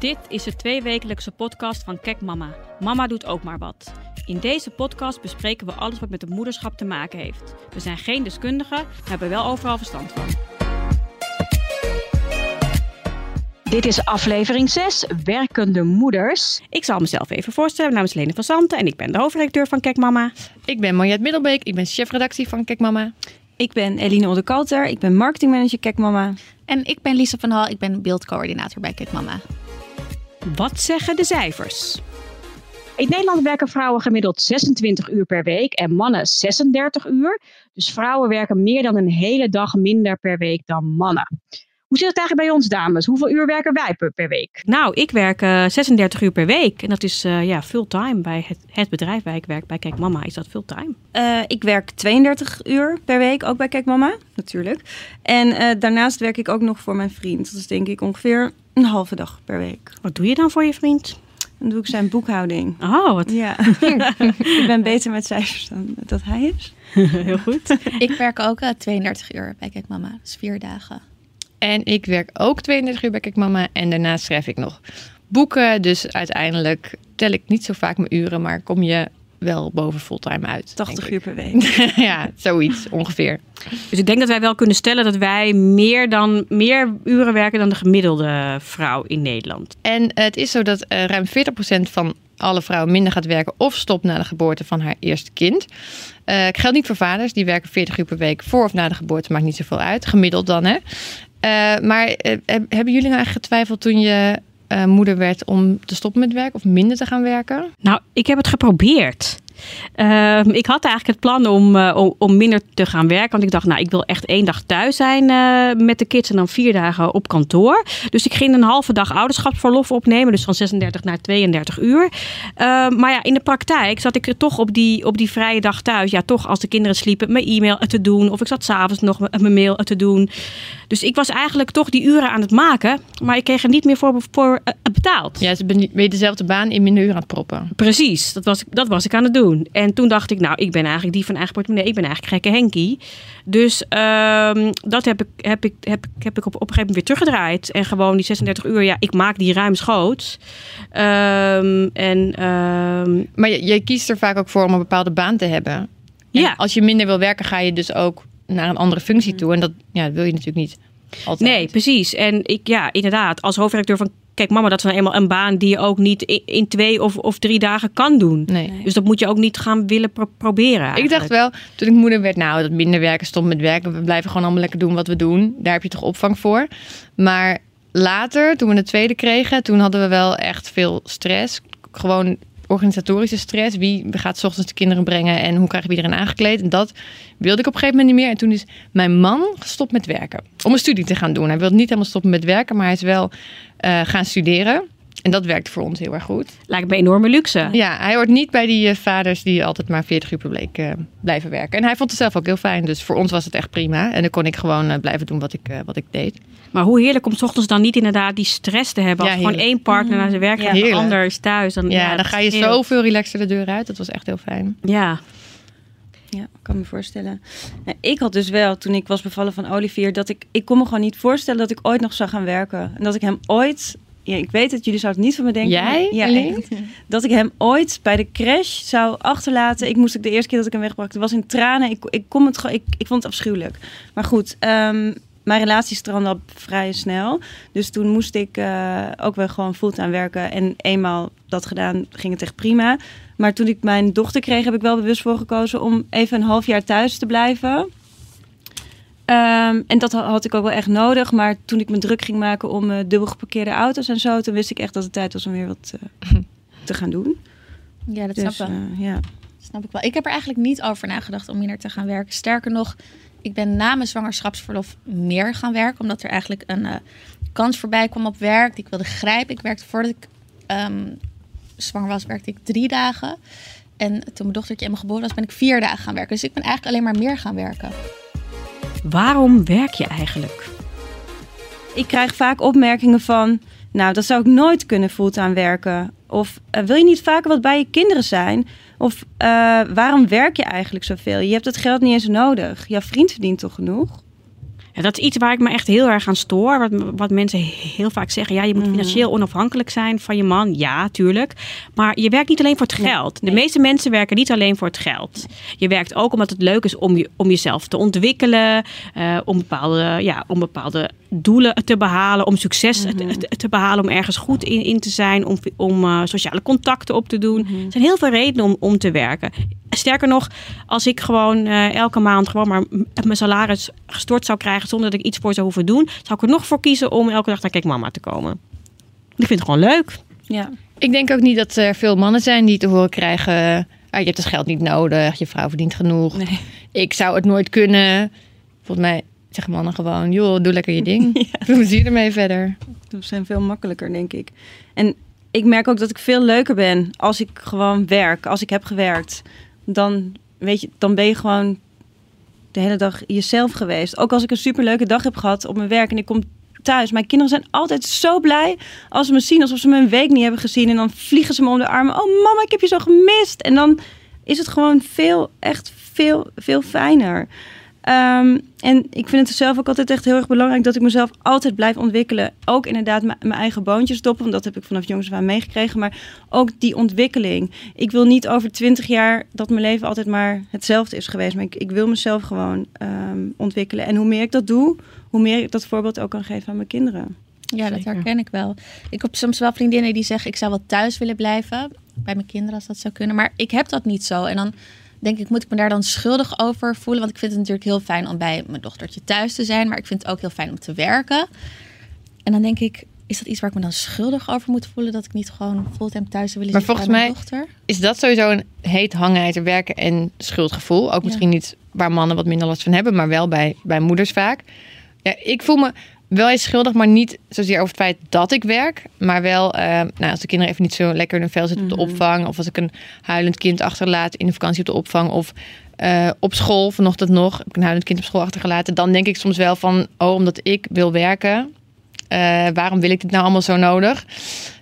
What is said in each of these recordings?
Dit is de tweewekelijkse podcast van Kek Mama. Mama doet ook maar wat. In deze podcast bespreken we alles wat met het moederschap te maken heeft. We zijn geen deskundigen, maar hebben wel overal verstand van. Dit is aflevering 6, Werkende Moeders. Ik zal mezelf even voorstellen. Mijn naam is Lene van Santen en ik ben de hoofdredacteur van Kek Mama. Ik ben Mariette Middelbeek, ik ben chefredactie van Kek Mama. Ik ben Eline Onderkalter, ik ben marketingmanager Kek Mama. En ik ben Lisa van Hal, ik ben beeldcoördinator bij Kek Mama. Wat zeggen de cijfers? In Nederland werken vrouwen gemiddeld 26 uur per week en mannen 36 uur. Dus vrouwen werken meer dan een hele dag minder per week dan mannen. Hoe zit het eigenlijk bij ons, dames? Hoeveel uur werken wij per, per week? Nou, ik werk uh, 36 uur per week. En dat is uh, ja, fulltime bij het, het, bedrijf waar ik werk. Bij Kijk Mama is dat fulltime. Uh, ik werk 32 uur per week, ook bij Kijk Mama, natuurlijk. En daarnaast werk ik ook nog voor mijn vriend. Dat is denk ik ongeveer een halve dag per week. Wat doe je dan voor je vriend? Dan doe ik zijn boekhouding. Oh, wat... Ja. ik ben beter met cijfers dan dat hij is. Heel goed. ik werk ook 32 uur bij Kijk Mama. Dus vier dagen. En ik werk ook 32 uur bij Kijk Mama. En daarnaast schrijf ik nog boeken. Dus uiteindelijk tel ik niet zo vaak mijn uren. Maar kom je wel boven fulltime uit. 80 uur per week. ja, zoiets ongeveer. Dus ik denk dat wij wel kunnen stellen dat wij meer, dan, meer uren werken dan de gemiddelde vrouw in Nederland. En het is zo dat uh, ruim 40% van alle vrouwen minder gaat werken of stopt na de geboorte van haar eerste kind. Uh, ik geldt niet voor vaders, die werken 40 uur per week voor of na de geboorte, maakt niet zoveel uit. Gemiddeld dan, hè. Uh, maar hebben jullie nou echt getwijfeld toen je moeder werd om te stoppen met werk of minder te gaan werken? Nou, ik heb het geprobeerd. Uh, ik had eigenlijk het plan om, uh, om, om, minder te gaan werken. Want ik dacht, nou, ik wil echt één dag thuis zijn uh, met de kids en dan vier dagen op kantoor. Dus ik ging een halve dag ouderschapsverlof opnemen. Dus van 36 naar 32 uur. maar ja, in de praktijk zat ik toch op die, op die vrije dag thuis. Ja, toch als de kinderen sliepen, mijn e-mail te doen. Of ik zat s'avonds nog mijn mail te doen. Dus ik was eigenlijk toch die uren aan het maken. Maar ik kreeg er niet meer voor, voor betaald. Ja, ze ben je dezelfde baan in minder uren aan het proppen. Precies, dat was, dat was ik aan het doen. En toen dacht ik, nou, ik ben eigenlijk die van eigen portemonnee. Ik ben eigenlijk gekke Henkie. Dus um, dat heb ik, heb ik, heb, heb ik op, op een gegeven moment weer teruggedraaid. En gewoon die 36 uur, ja, ik maak die ruimschoots. Um, en, um... Maar je, je, kiest er vaak ook voor om een bepaalde baan te hebben. En ja. Als je minder wil werken, ga je dus ook naar een andere functie toe. En dat, ja, dat wil je natuurlijk niet. Altijd. Nee, precies. En ik, ja, inderdaad, als hoofdredacteur van Kijk, mama, dat is nou eenmaal een baan die je ook niet in twee of, of drie dagen kan doen. Nee. Dus dat moet je ook niet gaan willen pro proberen. Eigenlijk. Ik dacht wel, toen ik moeder werd, nou, dat minder werken, stond met werken. We blijven gewoon allemaal lekker doen wat we doen. Daar heb je toch opvang voor. Maar later, toen we een tweede kregen, toen hadden we wel echt veel stress. Gewoon organisatorische stress. Wie gaat s ochtends de kinderen brengen en hoe krijg je iedereen aangekleed? En dat wilde ik op een gegeven moment niet meer. En toen is mijn man gestopt met werken. Om een studie te gaan doen. Hij wilde niet helemaal stoppen met werken, maar hij is wel uh, gaan studeren. En dat werkt voor ons heel erg goed. Lijkt me enorme luxe. Ja, hij hoort niet bij die uh, vaders die altijd maar 40 uur per week uh, blijven werken. En hij vond het zelf ook heel fijn. Dus voor ons was het echt prima. En dan kon ik gewoon uh, blijven doen wat ik, wat ik deed. Maar hoe heerlijk om s ochtends dan niet inderdaad die stress te hebben. Als ja, gewoon één partner naar zijn werk gaat en de ander is thuis. Dan, ja, ja dan ga je heerlijk. zoveel relaxer de deur uit. Dat was echt heel fijn. Ja. Ja, kan me voorstellen. Ik had dus wel, toen ik was bevallen van Olivier, dat ik, ik kon me gewoon niet voorstellen dat ik ooit nog zou gaan werken. En dat ik hem ooit ja, ik weet het, jullie zouden het niet van me denken. Jij? Ja, echt. Dat ik hem ooit bij de crash zou achterlaten. Ik moest ik de eerste keer dat ik hem wegbracht, het was in tranen. Ik, ik, kon het ik, ik vond het afschuwelijk. Maar goed, um, mijn relatie strandde al vrij snel. Dus toen moest ik uh, ook wel gewoon fulltime werken. En eenmaal dat gedaan, ging het echt prima. Maar toen ik mijn dochter kreeg, heb ik wel bewust voor gekozen om even een half jaar thuis te blijven. Um, en dat had ik ook wel echt nodig. Maar toen ik me druk ging maken om uh, dubbel geparkeerde auto's en zo, toen wist ik echt dat het tijd was om weer wat uh, te gaan doen. Ja, dat dus, snap ik wel. Uh, ja. snap ik wel. Ik heb er eigenlijk niet over nagedacht om hier te gaan werken. Sterker nog, ik ben na mijn zwangerschapsverlof meer gaan werken, omdat er eigenlijk een kans voorbij kwam op werk die ik wilde grijpen. Ik werkte voordat ik um, zwanger was, werkte ik drie dagen. En toen mijn dochtertje eenmaal geboren was, ben ik vier dagen gaan werken. Dus ik ben eigenlijk alleen maar meer gaan werken. Waarom werk je eigenlijk? Ik krijg vaak opmerkingen van, nou, dat zou ik nooit kunnen fulltime werken. Of uh, wil je niet vaker wat bij je kinderen zijn? Of uh, waarom werk je eigenlijk zoveel? Je hebt het geld niet eens nodig. Jouw vriend verdient toch genoeg? Ja, dat is iets waar ik me echt heel erg aan stoor. Wat, wat mensen heel vaak zeggen. Ja, je moet financieel onafhankelijk zijn van je man. Ja, tuurlijk. Maar je werkt niet alleen voor het geld. De meeste mensen werken niet alleen voor het geld. Je werkt ook omdat het leuk is om, je, om jezelf te ontwikkelen. eh, om, bepaalde, ja, om bepaalde doelen te behalen. Om succes te, te- te behalen. Om ergens goed in, in te zijn. Om, om eh, sociale contacten op te doen. Er zijn heel veel redenen om, om te werken. Sterker nog, als ik gewoon eh, elke maand gewoon maar mijn salaris gestort zou krijgen zonder dat ik iets voor zou hoeven doen, zou ik er nog voor kiezen om elke dag naar Kijk Mama te komen. Ik vind het gewoon leuk. Ja. Ik denk ook niet dat er veel mannen zijn die te horen krijgen... Ah, je hebt het geld niet nodig, je vrouw verdient genoeg. Nee. Ik zou het nooit kunnen. Volgens mij zeggen mannen gewoon... joh, doe lekker je ding. Doe plezier ermee verder. Dat zijn veel makkelijker, denk ik. En ik merk ook dat ik veel leuker ben als ik gewoon werk. Als ik heb gewerkt. Dan, weet je, dan ben je gewoon de hele dag jezelf geweest. Ook als ik een superleuke dag heb gehad op mijn werk en ik kom thuis. Mijn kinderen zijn altijd zo blij als ze me zien. Alsof ze me een week niet hebben gezien. En dan vliegen ze me om de armen. Oh mama, ik heb je zo gemist. En dan is het gewoon veel, echt veel, veel fijner. Ehm, en ik vind het zelf ook altijd echt heel erg belangrijk dat ik mezelf altijd blijf ontwikkelen. Ook inderdaad mijn eigen boontjes doppen, want dat heb ik vanaf jongs af aan meegekregen. Maar ook die ontwikkeling. Ik wil niet over twintig jaar dat mijn leven altijd maar hetzelfde is geweest. Maar ik, ik wil mezelf gewoon ehm, ontwikkelen. En hoe meer ik dat doe, hoe meer ik dat voorbeeld ook kan geven aan mijn kinderen. Ja, dat herken ik wel. Ik heb soms wel vriendinnen die zeggen: ik zou wel thuis willen blijven bij mijn kinderen als dat zou kunnen. Maar ik heb dat niet zo. En dan denk ik, moet ik me daar dan schuldig over voelen? Want ik vind het natuurlijk heel fijn om bij mijn dochtertje thuis te zijn, maar ik vind het ook heel fijn om te werken. En dan denk ik, is dat iets waar ik me dan schuldig over moet voelen? Dat ik niet gewoon fulltime thuis zou willen Maar volgens bij mijn mij- dochter? Is dat sowieso een heet het werken en schuldgevoel? Ook misschien niet waar mannen wat minder last van hebben, maar wel bij, bij moeders vaak. Ja, ik voel me wel eens schuldig, maar niet zozeer over het feit dat ik werk. Maar wel eh, nou, als de kinderen even niet zo lekker in hun vel zitten op de opvang. Of als ik een huilend kind achterlaat in de vakantie op de opvang. Of eh, op school, vanochtend nog, heb ik een huilend kind op school achtergelaten. Dan denk ik soms wel van, oh, omdat ik wil werken. eh, waarom wil ik dit nou allemaal zo nodig?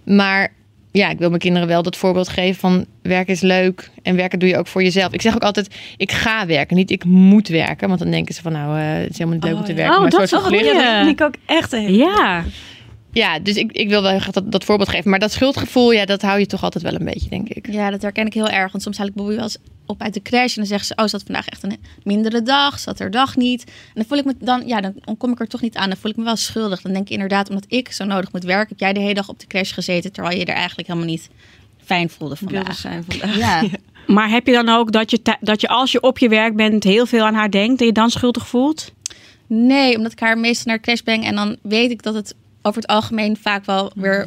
Maar ja, ik wil mijn kinderen wel dat voorbeeld geven van werken is leuk en werken doe je ook voor jezelf. Ik zeg ook altijd, ik ga werken, niet ik moet werken. Want dan denken ze van nou, eh, het is helemaal niet leuk Oh, om te ja. werken. Oh, maar dat het is een goeie. Dat vind ik ook echt een hele- Ja, Ja, dus ik, ik wil wel dat, dat voorbeeld geven. Maar dat schuldgevoel, ja, dat hou je toch altijd wel een beetje, denk ik. Ja, dat herken ik heel erg. Want soms haal ik Bobby wel eens op uit de crash. En dan zeggen ze, oh, zat vandaag echt een mindere dag? Zat er dag niet? En dan voel ik me dan, ja, dan kom ik er toch niet aan. Dan voel ik me wel schuldig. Dan denk ik inderdaad, omdat ik zo nodig moet werken, heb jij de hele dag op de crash gezeten. Terwijl je er eigenlijk helemaal niet fijn voelde vandaag. zijn vandaag. Ja, maar heb je dan ook dat je, dat je als je op je werk bent heel veel aan haar denkt en je dan schuldig voelt? nee, omdat ik haar meestal naar de crash breng. En dan weet ik dat het over het algemeen vaak wel weer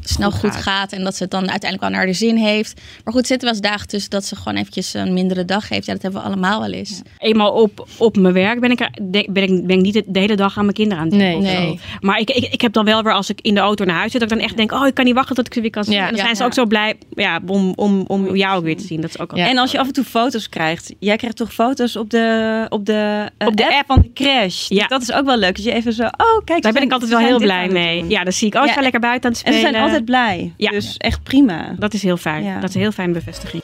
snel Goed goed, gaat. gaat. En dat ze het dan uiteindelijk wel naar de zin heeft. Maar goed, zitten wel eens dagen tussen dat ze gewoon eventjes een mindere dag heeft. Ja, dat hebben we allemaal wel eens. Eenmaal op, op mijn werk ben ik, er, ben, ik, ben ik niet de, hele dag aan mijn kinderen aan het denken. Nee. of zo. Nee. Maar ik, ik, ik heb dan wel weer als ik in de auto naar huis zit, dat ik dan echt denk, oh, ik kan niet wachten tot ik ze weer kan zien. Ja, en dan ja, zijn ze ja. ook zo blij ja, om, om, om jou ook weer te zien. Dat is ook al Ja. En als je af en toe foto's krijgt. Jij krijgt toch foto's op de, op de, eh, Op de app. van de crash. Dus Ja. dat is ook wel leuk. Dat je even zo, oh kijk. Daar ben zijn- ik altijd wel heel blij mee. Ja, dan zie ik, oh, ze Ja. zijn lekker buiten aan het spelen. Altijd blij. Ja. Dus echt prima. Dat is heel fijn. Ja. Dat is een heel fijne bevestiging.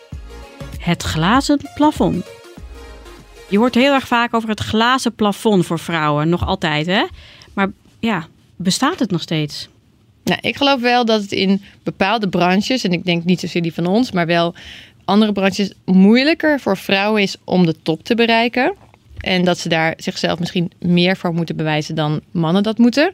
Het glazen plafond. Je hoort heel erg vaak over het glazen plafond voor vrouwen. Nog altijd, hè? Maar ja, bestaat het nog steeds? Nou, ik geloof wel dat het in bepaalde branches, en ik denk niet zozeer die van ons, maar wel andere branches, moeilijker voor vrouwen is om de top te bereiken. En dat ze daar zichzelf misschien meer voor moeten bewijzen dan mannen dat moeten.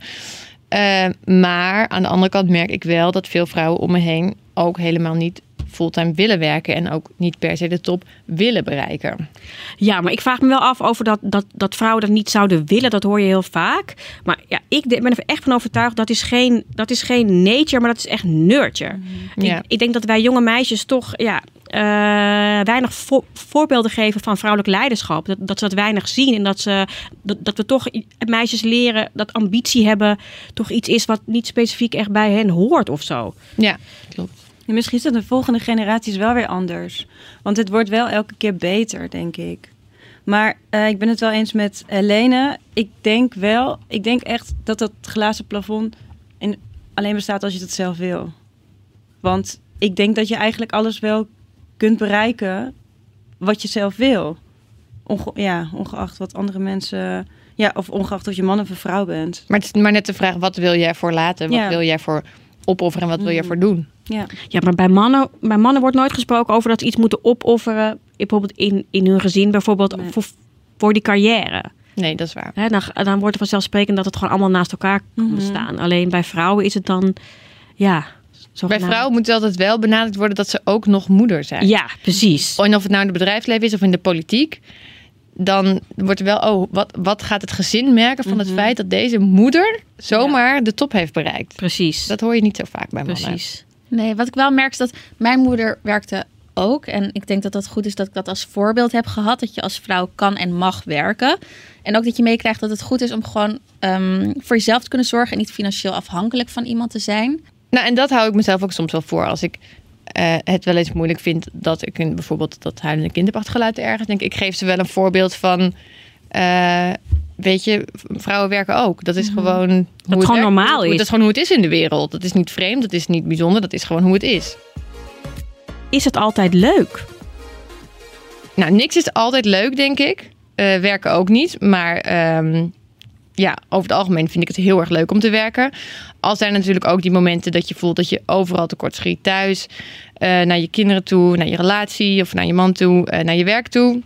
Eh, maar aan de andere kant merk ik wel dat veel vrouwen om me heen ook helemaal niet fulltime willen werken en ook niet per se de top willen bereiken. Ja, maar ik vraag me wel af over dat, dat, dat vrouwen dat niet zouden willen. Dat hoor je heel vaak. Maar ja, ik ben er echt van overtuigd dat is geen, dat is geen nature, maar dat is echt nurture. Ja. Ik, ik denk dat wij jonge meisjes toch ja, weinig vo- voorbeelden geven van vrouwelijk leiderschap. Dat, dat ze dat weinig zien en dat, ze, dat, dat we toch meisjes leren dat ambitie hebben toch iets is wat niet specifiek echt bij hen hoort of zo. Ja, klopt. Ja, misschien is het de volgende generaties wel weer anders. Want het wordt wel elke keer beter, denk ik. Maar eh, ik ben het wel eens met Helene. Ik denk wel, ik denk echt dat dat glazen plafond in, alleen bestaat als je het zelf wil. Want ik denk dat je eigenlijk alles wel kunt bereiken wat je zelf wil. Onge ja, ongeacht wat andere mensen. Ja, of ongeacht of je man of een vrouw bent. Maar het is maar net de vraag, wat wil jij voor laten? Wat Ja. wil jij voor opofferen en wat wil jij voor doen? Ja. Ja, maar bij mannen, bij mannen wordt nooit gesproken over dat ze iets moeten opofferen. Bijvoorbeeld in, in hun gezin, bijvoorbeeld Nee. voor, voor die carrière. Nee, dat is waar. Hè, dan, dan wordt er vanzelfsprekend dat het gewoon allemaal naast elkaar kan Mhm. staan. Alleen bij vrouwen is het dan, ja... Bij vrouwen moet altijd wel benadrukt worden dat ze ook nog moeder zijn. Ja, precies. En of het nou in het bedrijfsleven is of in de politiek, dan wordt er wel, oh, wat, wat gaat het gezin merken van het Mhm. feit dat deze moeder zomaar de top heeft bereikt? Precies. Dat hoor je niet zo vaak bij mannen. precies. Nee, wat ik wel merk is dat mijn moeder werkte ook. En ik denk dat dat goed is dat ik dat als voorbeeld heb gehad. Dat je als vrouw kan en mag werken. En ook dat je meekrijgt dat het goed is om gewoon ehm, voor jezelf te kunnen zorgen. En niet financieel afhankelijk van iemand te zijn. Nou, en dat hou ik mezelf ook soms wel voor. Als ik eh, het wel eens moeilijk vind dat ik een, bijvoorbeeld dat huilende kind heb achtergelaten ergens. Denk ik, ik geef ze wel een voorbeeld van. eh, weet je, vrouwen werken ook. Dat is gewoon. hoe het gewoon werkt. normaal Hoe- is. Dat is gewoon hoe het is in de wereld. Dat is niet vreemd, dat is niet bijzonder, dat is gewoon hoe het is. Is het altijd leuk? Nou, niks is altijd leuk, denk ik. Eh, werken ook niet. Maar ehm, ja, over het algemeen vind ik het heel erg leuk om te werken. Al zijn er natuurlijk ook die momenten dat je voelt dat je overal tekort schiet. Thuis, eh, naar je kinderen toe, naar je relatie of naar je man toe, eh, naar je werk toe.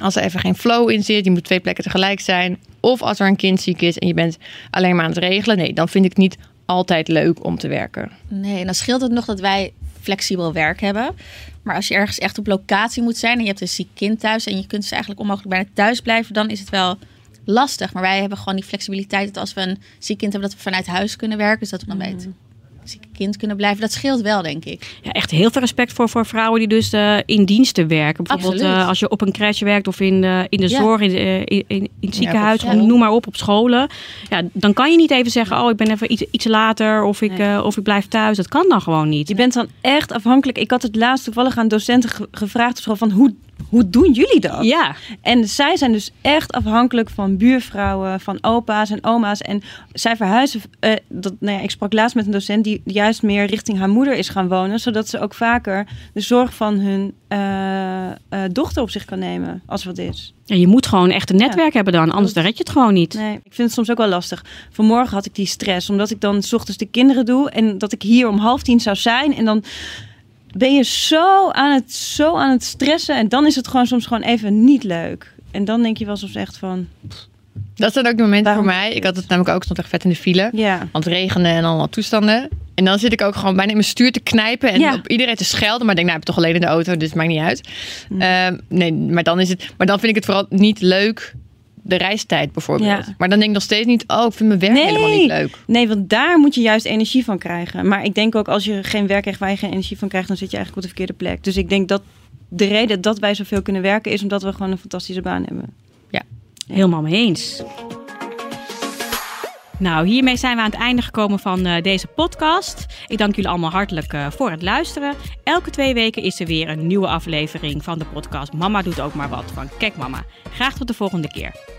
Als er even geen flow in zit, je moet twee plekken tegelijk zijn. Of als er een kind ziek is en je bent alleen maar aan het regelen. Nee, dan vind ik het niet altijd leuk om te werken. Nee, en dan scheelt het nog dat wij flexibel werk hebben. Maar als je ergens echt op locatie moet zijn en je hebt een ziek kind thuis en je kunt dus eigenlijk onmogelijk bijna thuis blijven, dan is het wel lastig. Maar wij hebben gewoon die flexibiliteit dat als we een ziek kind hebben, dat we vanuit huis kunnen werken. Dus dat we dan bij het zieke kind kunnen blijven. Dat scheelt wel, denk ik. Ja, echt heel veel respect voor, voor vrouwen die dus eh, in diensten werken. Bijvoorbeeld eh, als je op een crash werkt of in, de in de Ja. zorg, in, in, het ziekenhuis, noem maar op, op scholen. Ja, dan kan je niet even zeggen, oh ik ben even iets, iets later of ik, Nee. eh, of ik blijf thuis. Dat kan dan gewoon niet. Je bent dan echt afhankelijk. Ik had het laatst toevallig aan docenten ge- gevraagd op school van hoe, hoe doen jullie dat? Ja, En zij zijn dus echt afhankelijk van buurvrouwen, van opa's en oma's. En zij verhuizen. eh, dat, nou ja, ik sprak laatst met een docent die juist meer richting haar moeder is gaan wonen. Zodat ze ook vaker de zorg van hun eh, eh, dochter op zich kan nemen. Als wat is. Ja, je moet gewoon echt een netwerk hebben dan, anders dan red je het gewoon niet. Nee, ik vind het soms ook wel lastig. Vanmorgen had ik die stress, omdat ik dan 's ochtends de kinderen doe. En dat ik hier om half tien zou zijn. En dan ben je zo aan het, zo aan het stressen. En dan is het gewoon soms gewoon even niet leuk. En dan denk je wel soms echt van, Dat zijn ook de momenten Waarom- voor mij. Ik had het namelijk ook, stond echt vet in de file. ja. Want het regenen en allemaal toestanden. En dan zit ik ook gewoon bijna in mijn stuur te knijpen en Ja. op iedereen te schelden. Maar ik denk, nou, ik heb toch alleen in de auto, dus het maakt niet uit. Mm. Ehm, nee, maar dan is het. Maar dan vind ik het vooral niet leuk. De reistijd bijvoorbeeld. Ja. Maar dan denk ik nog steeds niet, oh, ik vind mijn werk Nee. helemaal niet leuk. Nee, want daar moet je juist energie van krijgen. Maar ik denk ook als je geen werk krijgt waar je geen energie van krijgt, dan zit je eigenlijk op de verkeerde plek. Dus ik denk dat de reden dat wij zoveel kunnen werken is omdat we gewoon een fantastische baan hebben. Helemaal mee eens. Nou, hiermee zijn we aan het einde gekomen van eh, deze podcast. Ik dank jullie allemaal hartelijk eh, voor het luisteren. Elke twee weken is er weer een nieuwe aflevering van de podcast Mama doet ook maar wat van Kek Mama. Graag tot de volgende keer.